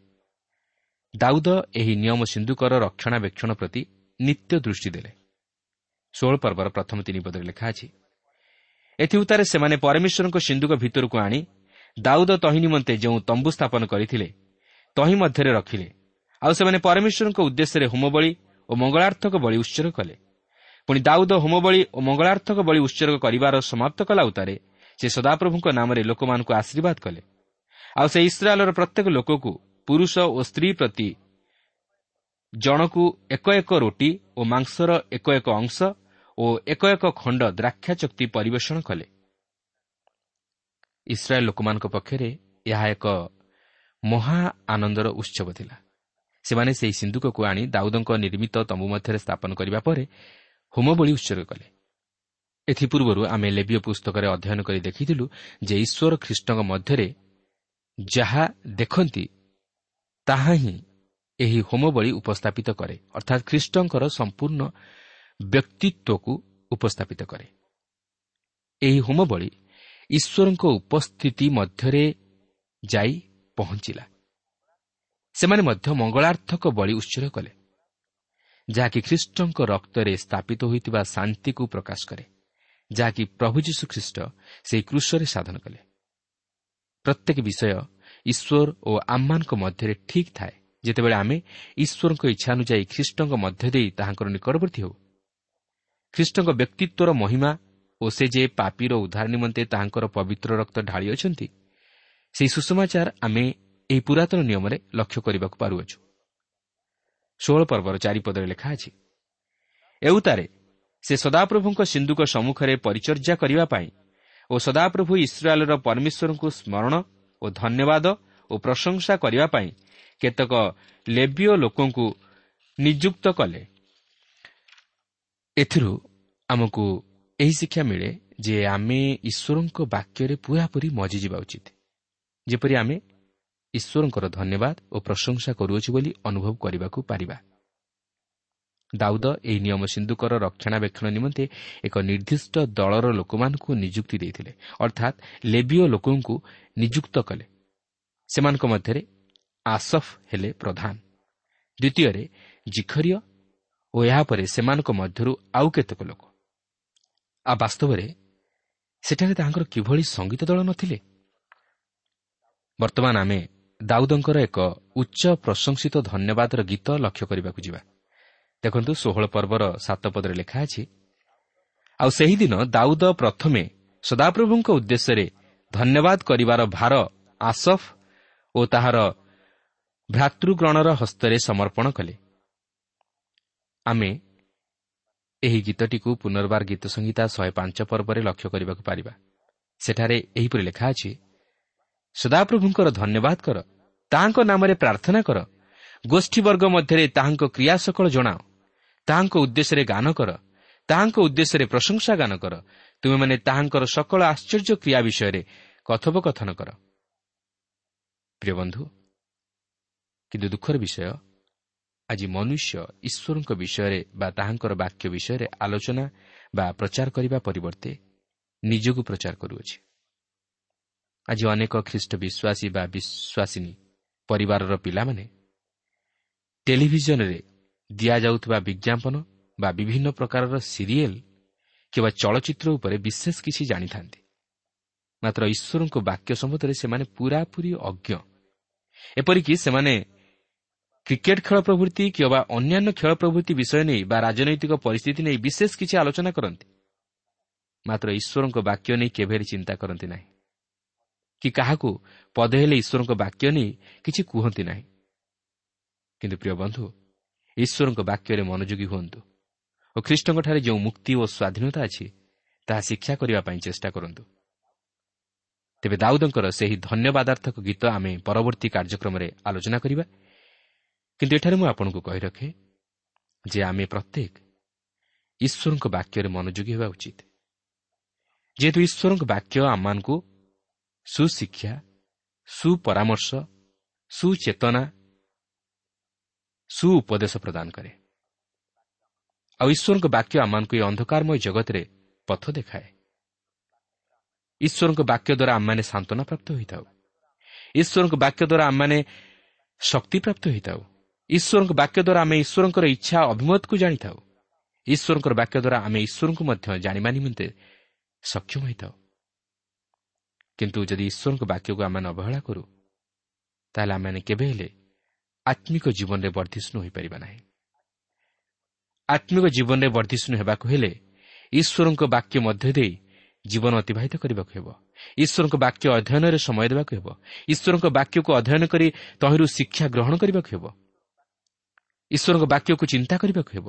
ଦାଉଦ ଏହି ନିୟମ ସିନ୍ଧୁକର ରକ୍ଷଣାବେକ୍ଷଣ ପ୍ରତି ନିତ୍ୟ ଦୃଷ୍ଟି ଦେଲେ। ଷୋହଳ ପର୍ବର ପ୍ରଥମ ତିନି ପଦରେ ଲେଖା ଅଛି ଏଥିଉତ୍ତାରେ ସେମାନେ ପରମେଶ୍ୱରଙ୍କ ସିନ୍ଧୁକ ଭିତରକୁ ଆଣି ଦାଉଦ ତହିଁ ନିମନ୍ତେ ଯେଉଁ ତମ୍ବୁ ସ୍ଥାପନ କରିଥିଲେ ତହିଁ ମଧ୍ୟରେ ରଖିଲେ। ଆଉ ସେମାନେ ପରମେଶ୍ୱରଙ୍କ ଉଦ୍ଦେଶ୍ୟରେ ହୋମବଳି ଓ ମଙ୍ଗଳାର୍ଥକ ବଳି ଉତ୍ସର୍ଗ କଲେ। ପୁଣି ଦାଉଦ ହୋମବଳି ଓ ମଙ୍ଗଳାର୍ଥକ ବଳି ଉତ୍ସର୍ଗ କରିବାର ସମାପ୍ତ କଲା ଉତ୍ତାରେ ସେ ସଦାପ୍ରଭୁଙ୍କ ନାମରେ ଲୋକମାନଙ୍କୁ ଆଶୀର୍ବାଦ କଲେ। ଆଉ ସେ ଇସ୍ରାଏଲ୍ର ପ୍ରତ୍ୟେକ ଲୋକକୁ ପୁରୁଷ ଓ ସ୍ତ୍ରୀ ପ୍ରତି ଜଣକୁ ଏକ ଏକ ରୋଟି ଓ ମାଂସର ଏକ ଏକ ଅଂଶ ଓ ଏକ ଏକ ଖଣ୍ଡ ଦ୍ରାକ୍ଷା ଚକ୍ତି ପରିବେଷଣ କଲେ। ଇସ୍ରାଏଲ୍ ଲୋକମାନଙ୍କ ପକ୍ଷରେ ଏହା ଏକ ମହା ଆନନ୍ଦର ଉତ୍ସବ ଥିଲା। ସେମାନେ ସେହି ସିନ୍ଧୁକକୁ ଆଣି ଦାଉଦଙ୍କ ନିର୍ମିତ ତମ୍ବୁ ମଧ୍ୟରେ ସ୍ଥାପନ କରିବା ପରେ ହୋମବଳି ଉତ୍ସର୍ଗ କଲେ। ଏଥିପୂର୍ବରୁ ଆମେ ଲେବିୟ ପୁସ୍ତକରେ ଅଧ୍ୟୟନ କରି ଦେଖିଥିଲୁ ଯେ ଈଶ୍ୱର ଖ୍ରୀଷ୍ଟଙ୍କ ମଧ୍ୟରେ ଯାହା ଦେଖନ୍ତି ତାହା ହିଁ ଏହି ହୋମବଳି ଉପସ୍ଥାପିତ କରେ। ଅର୍ଥାତ୍ ଖ୍ରୀଷ୍ଟଙ୍କର ସମ୍ପୂର୍ଣ୍ଣ ବ୍ୟକ୍ତିତ୍ୱକୁ ଉପସ୍ଥାପିତ କରେ ଏହି ହୋମବଳି ଈଶ୍ୱରଙ୍କ ଉପସ୍ଥିତି ମଧ୍ୟରେ ଯାଇ ପହଞ୍ଚିଲା। ସେମାନେ ମଧ୍ୟ ମଙ୍ଗଳାର୍ଥକ ବଳି ଉତ୍ସର୍ଗ କଲେ ଯାହାକି ଖ୍ରୀଷ୍ଟଙ୍କ ରକ୍ତରେ ସ୍ଥାପିତ ହୋଇଥିବା ଶାନ୍ତିକୁ ପ୍ରକାଶ କରେ ଯାହାକି ପ୍ରଭୁ ଯୀଶୁଖ୍ରୀଷ୍ଟ ସେହି କୃଷରେ ସାଧନ କଲେ। ପ୍ରତ୍ୟେକ ବିଷୟ ଈଶ୍ୱର ଓ ଆମମାନଙ୍କ ମଧ୍ୟରେ ଠିକ୍ ଥାଏ। ଯେତେବେଳେ ଆମେ ଈଶ୍ୱରଙ୍କ ଇଚ୍ଛା ଅନୁଯାୟୀ ଖ୍ରୀଷ୍ଟଙ୍କ ମଧ୍ୟ ଦେଇ ତାହାଙ୍କର ନିକଟବର୍ତ୍ତୀ ହେଉ ଖ୍ରୀଷ୍ଟଙ୍କ ବ୍ୟକ୍ତିତ୍ୱର ମହିମା ଓ ସେ ଯେ ପାପିର ଉଦ୍ଧାର ନିମନ୍ତେ ତାହାଙ୍କର ପବିତ୍ର ରକ୍ତ ଢାଳି ଅଛନ୍ତି ସେହି ସୁଷମାଚାର ଆମେ ଏହି ପୁରାତନ ନିୟମରେ ଲକ୍ଷ୍ୟ କରିବାକୁ ପାରୁଅଛୁ। ଷୋହଳ ପର୍ବର ଚାରିପଦରେ ଲେଖା ଅଛି ଏଉତାରେ ସେ ସଦାପ୍ରଭୁଙ୍କ ସିନ୍ଧୁକ ସମ୍ମୁଖରେ ପରିଚର୍ଯା କରିବା ପାଇଁ ଓ ସଦାପ୍ରଭୁ ଇସ୍ରାଏଲ୍ର ପରମେଶ୍ୱରଙ୍କୁ ସ୍ମରଣ ଓ ଧନ୍ୟବାଦ ଓ ପ୍ରଶଂସା କରିବା ପାଇଁ କେତେକ ଲେବିଓ ଲୋକଙ୍କୁ ନିଯୁକ୍ତ କଲେ। ଏଥିରୁ ଆମକୁ ଏହି ଶିକ୍ଷା ମିଳେ ଯେ ଆମେ ଈଶ୍ୱରଙ୍କ ବାକ୍ୟରେ ପୁରାପୁରି ମଜିଯିବା ଉଚିତ। ଯେପରି ଆମେ ଈଶ୍ୱରଙ୍କର ଧନ୍ୟବାଦ ଓ ପ୍ରଶଂସା କରୁଅଛୁ ବୋଲି ଅନୁଭବ କରିବାକୁ ପାରିବା। ଦାଉଦ ଏହି ନିୟମ ସିନ୍ଧୁକର ରକ୍ଷଣାବେକ୍ଷଣ ନିମନ୍ତେ ଏକ ନିର୍ଦ୍ଦିଷ୍ଟ ଦଳର ଲୋକମାନଙ୍କୁ ନିଯୁକ୍ତି ଦେଇଥିଲେ। ଅର୍ଥାତ୍ ଲେବିଓ ଲୋକଙ୍କୁ ନିଯୁକ୍ତ କଲେ। ସେମାନଙ୍କ ମଧ୍ୟରେ ଆସଫ ହେଲେ ପ୍ରଧାନ। ଦ୍ୱିତୀୟରେ ଜିଖରିୟ ଓ ଏହାପରେ ସେମାନଙ୍କ ମଧ୍ୟରୁ ଆଉ କେତେକ ଲୋକ। ଆଉ ବାସ୍ତବରେ ସେଠାରେ ତାହାଙ୍କର କିଭଳି ସଙ୍ଗୀତ ଦଳ ନଥିଲେ? ବର୍ତ୍ତମାନ ଆମେ ଦାଉଦଙ୍କର ଏକ ଉଚ୍ଚ ପ୍ରଶଂସିତ ଧନ୍ୟବାଦର ଗୀତ ଲକ୍ଷ୍ୟ କରିବାକୁ ଯିବା। ଦେଖନ୍ତୁ ଷୋହଳ ପର୍ବର ସାତ ପଦରେ ଲେଖା ଅଛି ଆଉ ସେହିଦିନ ଦାଉଦ ପ୍ରଥମେ ସଦାପ୍ରଭୁଙ୍କ ଉଦ୍ଦେଶ୍ୟରେ ଧନ୍ୟବାଦ କରିବାର ଭାର ଆସଫ ଓ ତାହାର ଭ୍ରାତୃଗଣର ହସ୍ତରେ ସମର୍ପଣ କଲେ। ଆମେ ଏହି ଗୀତଟିକୁ ପୁନର୍ବାର ଗୀତ ସଂହିତା ଶହେ ପାଞ୍ଚ ପର୍ବରେ ଲକ୍ଷ୍ୟ କରିବାକୁ ପାରିବା। ସେଠାରେ ଏହିପରି ଲେଖା ଅଛି ସଦାପ୍ରଭୁଙ୍କର ଧନ୍ୟବାଦ କର ତାହାଙ୍କ ନାମରେ ପ୍ରାର୍ଥନା କର ଗୋଷ୍ଠୀବର୍ଗ ମଧ୍ୟରେ ତାହାଙ୍କ କ୍ରିୟା ସକଳ ଜଣାଅ ତାହାଙ୍କ ଉଦ୍ଦେଶ୍ୟରେ ଗାନ କର ତାହାଙ୍କ ଉଦ୍ଦେଶ୍ୟରେ ପ୍ରଶଂସା ଗାନ କର ତୁମେମାନେ ତାହାଙ୍କର ସକଳ ଆଶ୍ଚର୍ଯ୍ୟ କ୍ରିୟା ବିଷୟରେ କଥୋପକଥନ କର। ପ୍ରିୟ ବନ୍ଧୁ କିନ୍ତୁ ଦୁଃଖର ବିଷୟ ଆଜି ମନୁଷ୍ୟ ଈଶ୍ୱରଙ୍କ ବିଷୟରେ ବା ତାହାଙ୍କର ବାକ୍ୟ ବିଷୟରେ ଆଲୋଚନା ବା ପ୍ରଚାର କରିବା ପରିବର୍ତ୍ତେ ନିଜକୁ ପ୍ରଚାର କରୁଅଛି। ଆଜି ଅନେକ ଖ୍ରୀଷ୍ଟ ବିଶ୍ୱାସୀ ବା ବିଶ୍ୱାସିନୀ ପରିବାରର ପିଲାମାନେ ଟେଲିଭିଜନରେ ଦିଆଯାଉଥିବା ବିଜ୍ଞାପନ ବା ବିଭିନ୍ନ ପ୍ରକାରର ସିରିଏଲ୍ କିମ୍ବା ଚଳଚ୍ଚିତ୍ର ଉପରେ ବିଶେଷ କିଛି ଜାଣିଥାନ୍ତି। ମାତ୍ର ଈଶ୍ୱରଙ୍କ ବାକ୍ୟ ସମ୍ବନ୍ଧରେ ସେମାନେ ପୁରାପୁରି ଅଜ୍ଞ। ଏପରିକି ସେମାନେ କ୍ରିକେଟ୍ ଖେଳ ପ୍ରଭୃତି କିମ୍ବା ଅନ୍ୟାନ୍ୟ ଖେଳ ପ୍ରଭୃତି ବିଷୟ ନେଇ ବା ରାଜନୈତିକ ପରିସ୍ଥିତି ନେଇ ବିଶେଷ କିଛି ଆଲୋଚନା କରନ୍ତି ମାତ୍ର ଈଶ୍ୱରଙ୍କ ବାକ୍ୟ ନେଇ କେବେ ଚିନ୍ତା କରନ୍ତି ନାହିଁ। କି କାହାକୁ ପଦେ ହେଲେ ଈଶ୍ୱରଙ୍କ ବାକ୍ୟ ନେଇ କିଛି କୁହନ୍ତି ନାହିଁ। କିନ୍ତୁ ପ୍ରିୟ ବନ୍ଧୁ ଈଶ୍ୱରଙ୍କ ବାକ୍ୟରେ ମନୋଯୋଗୀ ହୁଅନ୍ତୁ ଓ ଖ୍ରୀଷ୍ଟଙ୍କଠାରେ ଯେଉଁ ମୁକ୍ତି ଓ ସ୍ୱାଧୀନତା ଅଛି ତାହା ଶିକ୍ଷା କରିବା ପାଇଁ ଚେଷ୍ଟା କରନ୍ତୁ। ତେବେ ଦାଉଦଙ୍କର ସେହି ଧନ୍ୟବାଦାର୍ଥକ ଗୀତ ଆମେ ପରବର୍ତ୍ତୀ କାର୍ଯ୍ୟକ୍ରମରେ ଆଲୋଚନା କରିବା। କିନ୍ତୁ ଏଠାରେ ମୁଁ ଆପଣଙ୍କୁ କହି ରଖେ ଯେ ଆମେ ପ୍ରତ୍ୟେକ ଈଶ୍ୱରଙ୍କ ବାକ୍ୟରେ ମନୋଯୋଗୀ ହେବା ଉଚିତ। ଯେହେତୁ ଈଶ୍ୱରଙ୍କ ବାକ୍ୟ ଆମମାନଙ୍କୁ ସୁଶିକ୍ଷା ସୁପରାମର୍ଶ ସୁଚେତନା ସୁଉପଦେଶ ପ୍ରଦାନ କରେ। ଆଉ ଈଶ୍ୱରଙ୍କ ବାକ୍ୟ ଆମମାନଙ୍କୁ ଏହି ଅନ୍ଧକାରମୟ ଜଗତରେ ପଥ ଦେଖାଏ। ଈଶ୍ୱରଙ୍କ ବାକ୍ୟ ଦ୍ୱାରା ଆମମାନେ ସାନ୍ତ୍ୱନା ପ୍ରାପ୍ତ ହୋଇଥାଉ। ଈଶ୍ୱରଙ୍କ ବାକ୍ୟ ଦ୍ୱାରା ଆମମାନେ ଶକ୍ତିପ୍ରାପ୍ତ ହୋଇଥାଉ। ଈଶ୍ୱରଙ୍କ ବାକ୍ୟ ଦ୍ୱାରା ଆମେ ଈଶ୍ୱରଙ୍କର ଇଚ୍ଛା ଅଭିମତକୁ ଜାଣିଥାଉ। ଈଶ୍ୱରଙ୍କର ବାକ୍ୟ ଦ୍ୱାରା ଆମେ ଈଶ୍ୱରଙ୍କୁ ମଧ୍ୟ ଜାଣିବା ନିମନ୍ତେ ସକ୍ଷମ ହୋଇଥାଉ। କିନ୍ତୁ ଯଦି ଈଶ୍ୱରଙ୍କ ବାକ୍ୟକୁ ଆମମାନେ ଅବହେଳା କରୁ ତାହେଲେ ଆମମାନେ କେବେ ହେଲେ ଆତ୍ମିକ ଜୀବନରେ ବର୍ଦ୍ଧିଷ୍ଣୁ ହୋଇପାରିବା ନାହିଁ। ଆତ୍ମିକ ଜୀବନରେ ବର୍ଦ୍ଧିଷ୍ଣୁ ହେବାକୁ ହେଲେ ଈଶ୍ୱରଙ୍କ ବାକ୍ୟ ମଧ୍ୟ ଦେଇ ଜୀବନ ଅତିବାହିତ କରିବାକୁ ହେବ। ଈଶ୍ୱରଙ୍କ ବାକ୍ୟ ଅଧ୍ୟୟନରେ ସମୟ ଦେବାକୁ ହେବ। ଈଶ୍ୱରଙ୍କ ବାକ୍ୟକୁ ଅଧ୍ୟୟନ କରି ତହିଁରୁ ଶିକ୍ଷା ଗ୍ରହଣ କରିବାକୁ ହେବ। ଈଶ୍ୱରଙ୍କ ବାକ୍ୟକୁ ଚିନ୍ତା କରିବାକୁ ହେବ।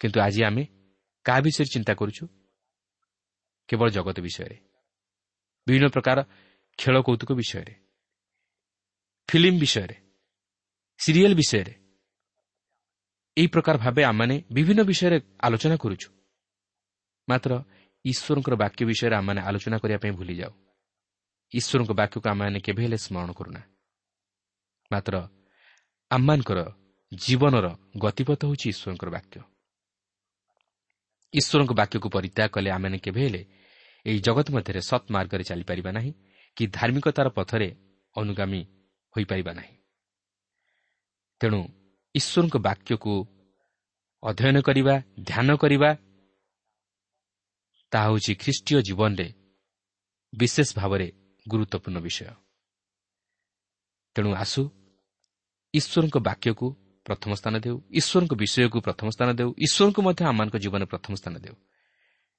କିନ୍ତୁ ଆଜି ଆମେ କାହା ବିଷୟରେ ଚିନ୍ତା କରୁଛୁ? କେବଳ ଜଗତ ବିଷୟରେ। ବିଭିନ୍ନ ପ୍ରକାର ଖେଳ କୌତୁକ ବିଷୟରେ। ଫିଲ୍ମ ବିଷୟରେ। ସିରିଏଲ୍ ବିଷୟରେ। ଏହି ପ୍ରକାର ଭାବେ ଆମମାନେ ବିଭିନ୍ନ ବିଷୟରେ ଆଲୋଚନା କରୁଛୁ। ମାତ୍ର ଈଶ୍ୱରଙ୍କର ବାକ୍ୟ ବିଷୟରେ ଆମମାନେ ଆଲୋଚନା କରିବା ପାଇଁ ଭୁଲିଯାଉ। ଈଶ୍ୱରଙ୍କ ବାକ୍ୟକୁ ଆମମାନେ କେବେ ହେଲେ ସ୍ମରଣ କରୁନା। ମାତ୍ର ଆମମାନଙ୍କର ଜୀବନର ଗତିପଥ ହେଉଛି ଈଶ୍ୱରଙ୍କର ବାକ୍ୟ। ଈଶ୍ୱରଙ୍କ ବାକ୍ୟକୁ ପରିତ୍ୟାଗ କଲେ ଆମମାନେ କେବେ ହେଲେ ଏହି ଜଗତ ମଧ୍ୟରେ ସତ୍ ମାର୍ଗରେ ଚାଲିପାରିବା ନାହିଁ କି ଧାର୍ମିକତାର ପଥରେ ଅନୁଗାମୀ ହୋଇପାରିବା ନାହିଁ। ତେଣୁ ଈଶ୍ୱରଙ୍କ ବାକ୍ୟକୁ ଅଧ୍ୟୟନ କରିବା ଧ୍ୟାନ କରିବା ତାହା ହେଉଛି ଖ୍ରୀଷ୍ଟୀୟ ଜୀବନରେ ବିଶେଷ ଭାବରେ ଗୁରୁତ୍ୱପୂର୍ଣ୍ଣ ବିଷୟ। ତେଣୁ ଆସୁ ଈଶ୍ୱରଙ୍କ ବାକ୍ୟକୁ ପ୍ରଥମ ସ୍ଥାନ ଦେଉ ଈଶ୍ୱରଙ୍କ ବିଷୟକୁ ପ୍ରଥମ ସ୍ଥାନ ଦେଉ ଈଶ୍ୱରଙ୍କୁ ମଧ୍ୟ ଆମମାନଙ୍କ ଜୀବନରେ ପ୍ରଥମ ସ୍ଥାନ ଦେଉ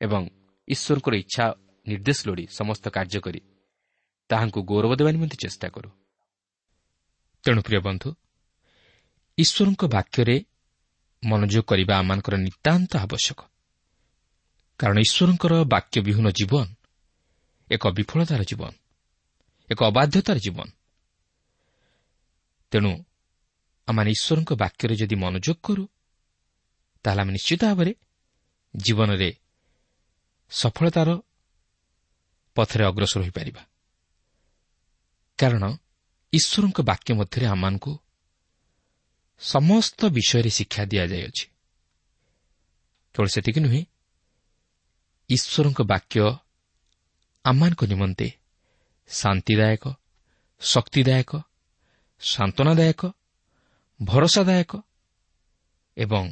ଏବଂ ଈଶ୍ୱରଙ୍କର ଇଚ୍ଛା ନିର୍ଦ୍ଦେଶ ଲୋଡ଼ି ସମସ୍ତ କାର୍ଯ୍ୟ କରି ତାହାଙ୍କୁ ଗୌରବ ଦେବା ନିମନ୍ତେ ଚେଷ୍ଟା କରୁ। ତେଣୁ ପ୍ରିୟ ବନ୍ଧୁ ଈଶ୍ୱରଙ୍କ ବାକ୍ୟରେ ମନୋଯୋଗ କରିବା ଆମମାନଙ୍କର ନିତାନ୍ତ ଆବଶ୍ୟକ। କାରଣ ଈଶ୍ୱରଙ୍କର ବାକ୍ୟ ବିହୀନ ଜୀବନ ଏକ ବିଫଳତାର ଜୀବନ ଏକ ଅବାଧ୍ୟତାର ଜୀବନ। ତେଣୁ ଆମମାନେ ଈଶ୍ୱରଙ୍କ ବାକ୍ୟରେ ଯଦି ମନୋଯୋଗ କରୁ ତାହେଲେ ଆମେ ନିଶ୍ଚିତ ଭାବରେ ଜୀବନରେ ସଫଳତାର ପଥରେ ଅଗ୍ରସର ହୋଇପାରିବା କାରଣ ଈଶ୍ୱରଙ୍କ ବାକ୍ୟ ମଧ୍ୟରେ ଆମମାନଙ୍କୁ ସମସ୍ତ ବିଷୟରେ ଶିକ୍ଷା ଦିଆଯାଇଅଛି। କେବଳ ସେତିକି ନୁହେଁ ଈଶ୍ୱରଙ୍କ ବାକ୍ୟ ଆମମାନଙ୍କ ନିମନ୍ତେ ଶାନ୍ତିଦାୟକ ଶକ୍ତିଦାୟକ ସାନ୍ତ୍ୱନାଦାୟକ ଭରସାଦାୟକ ଏବଂ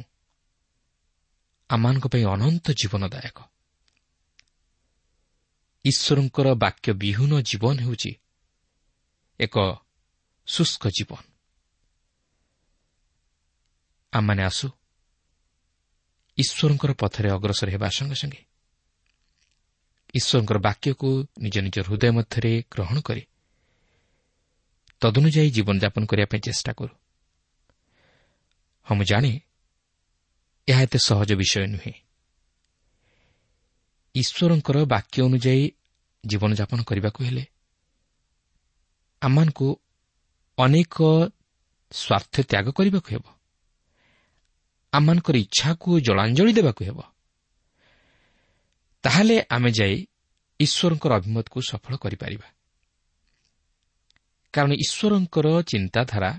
ଆମମାନଙ୍କ ପାଇଁ ଅନନ୍ତ ଜୀବନଦାୟକ। ଈଶ୍ୱରଙ୍କର ବାକ୍ୟ ବିହୀନ ଜୀବନ ହେଉଛି ଏକ ଶୁଷ୍କ ଜୀବନ। ଆମମାନେ ଆସୁ ଈଶ୍ୱରଙ୍କର ପଥରେ ଅଗ୍ରସର ହେବା ସଙ୍ଗେ ସଙ୍ଗେ। ଈଶ୍ୱରଙ୍କର ବାକ୍ୟକୁ ନିଜ ନିଜ ହୃଦୟ ମଧ୍ୟରେ ଗ୍ରହଣ କରି ତଦନୁଯାୟୀ ଜୀବନଯାପନ କରିବା ପାଇଁ ଚେଷ୍ଟା କରୁ। ହଁ ମୁଁ ଜାଣେ ଏହା ଏତେ ସହଜ ବିଷୟ ନୁହେଁ ଈଶ୍ୱରଙ୍କର ବାକ୍ୟ ଅନୁଯାୟୀ ଜୀବନଯାପନ କରିବାକୁ ହେଲେ ଆମମାନଙ୍କୁ ଅନେକ ସ୍ୱାର୍ଥ ତ୍ୟାଗ କରିବାକୁ ହେବ ଆମମାନଙ୍କର ଇଚ୍ଛାକୁ ଜଳାଞ୍ଜଳି ଦେବାକୁ ହେବ ତାହେଲେ ଆମେ ଯାଇ ଈଶ୍ୱରଙ୍କର ଅଭିମତକୁ ସଫଳ କରିପାରିବା କାରଣ ଈଶ୍ୱରଙ୍କର ଚିନ୍ତାଧାରା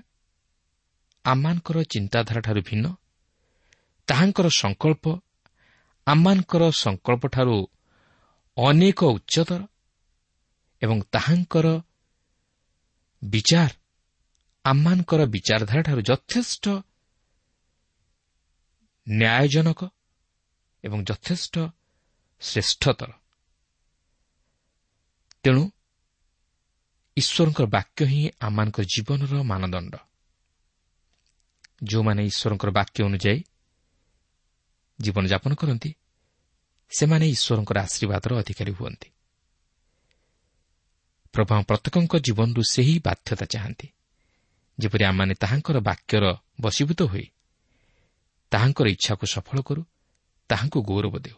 ଆମମାନଙ୍କର ଚିନ୍ତାଧାରାଠାରୁ ଭିନ୍ନ ତାହାଙ୍କର ସଂକଳ୍ପ ଆମମାନଙ୍କର ସଂକଳ୍ପଠାରୁ ଅନେକ ଉଚ୍ଚତର ଏବଂ ତାହାଙ୍କର ବିଚାର ଆମମାନଙ୍କର ବିଚାରଧାରାଠାରୁ ଯଥେଷ୍ଟ ନ୍ୟାୟଜନକ ଏବଂ ଯଥେଷ୍ଟ ଶ୍ରେଷ୍ଠତର। ତେଣୁ ଈଶ୍ୱରଙ୍କର ବାକ୍ୟ ହିଁ ଆମମାନଙ୍କ ଜୀବନର ମାନଦଣ୍ଡ। ଯେଉଁମାନେ ଈଶ୍ୱରଙ୍କର ବାକ୍ୟ ଅନୁଯାୟୀ ଜୀବନଯାପନ କରନ୍ତି ସେମାନେ ଈଶ୍ୱରଙ୍କର ଆଶୀର୍ବାଦର ଅଧିକାରୀ ହୁଅନ୍ତି। ପ୍ରଭା ପ୍ରତ୍ୟେକଙ୍କ ଜୀବନରୁ ସେହି ବାଧ୍ୟତା ଚାହାନ୍ତି ଯେପରି ଆମମାନେ ତାହାଙ୍କର ବାକ୍ୟର ବଶୀଭୂତ ହୋଇ ତାହାଙ୍କର ଇଚ୍ଛାକୁ ସଫଳ କରୁ ତାହାଙ୍କୁ ଗୌରବ ଦେଉ।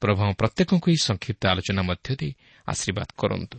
ପ୍ରଭା ପ୍ରତ୍ୟେକଙ୍କୁ ଏହି ସଂକ୍ଷିପ୍ତ ଆଲୋଚନା ମଧ୍ୟ ଦେଇ ଆଶୀର୍ବାଦ କରନ୍ତୁ।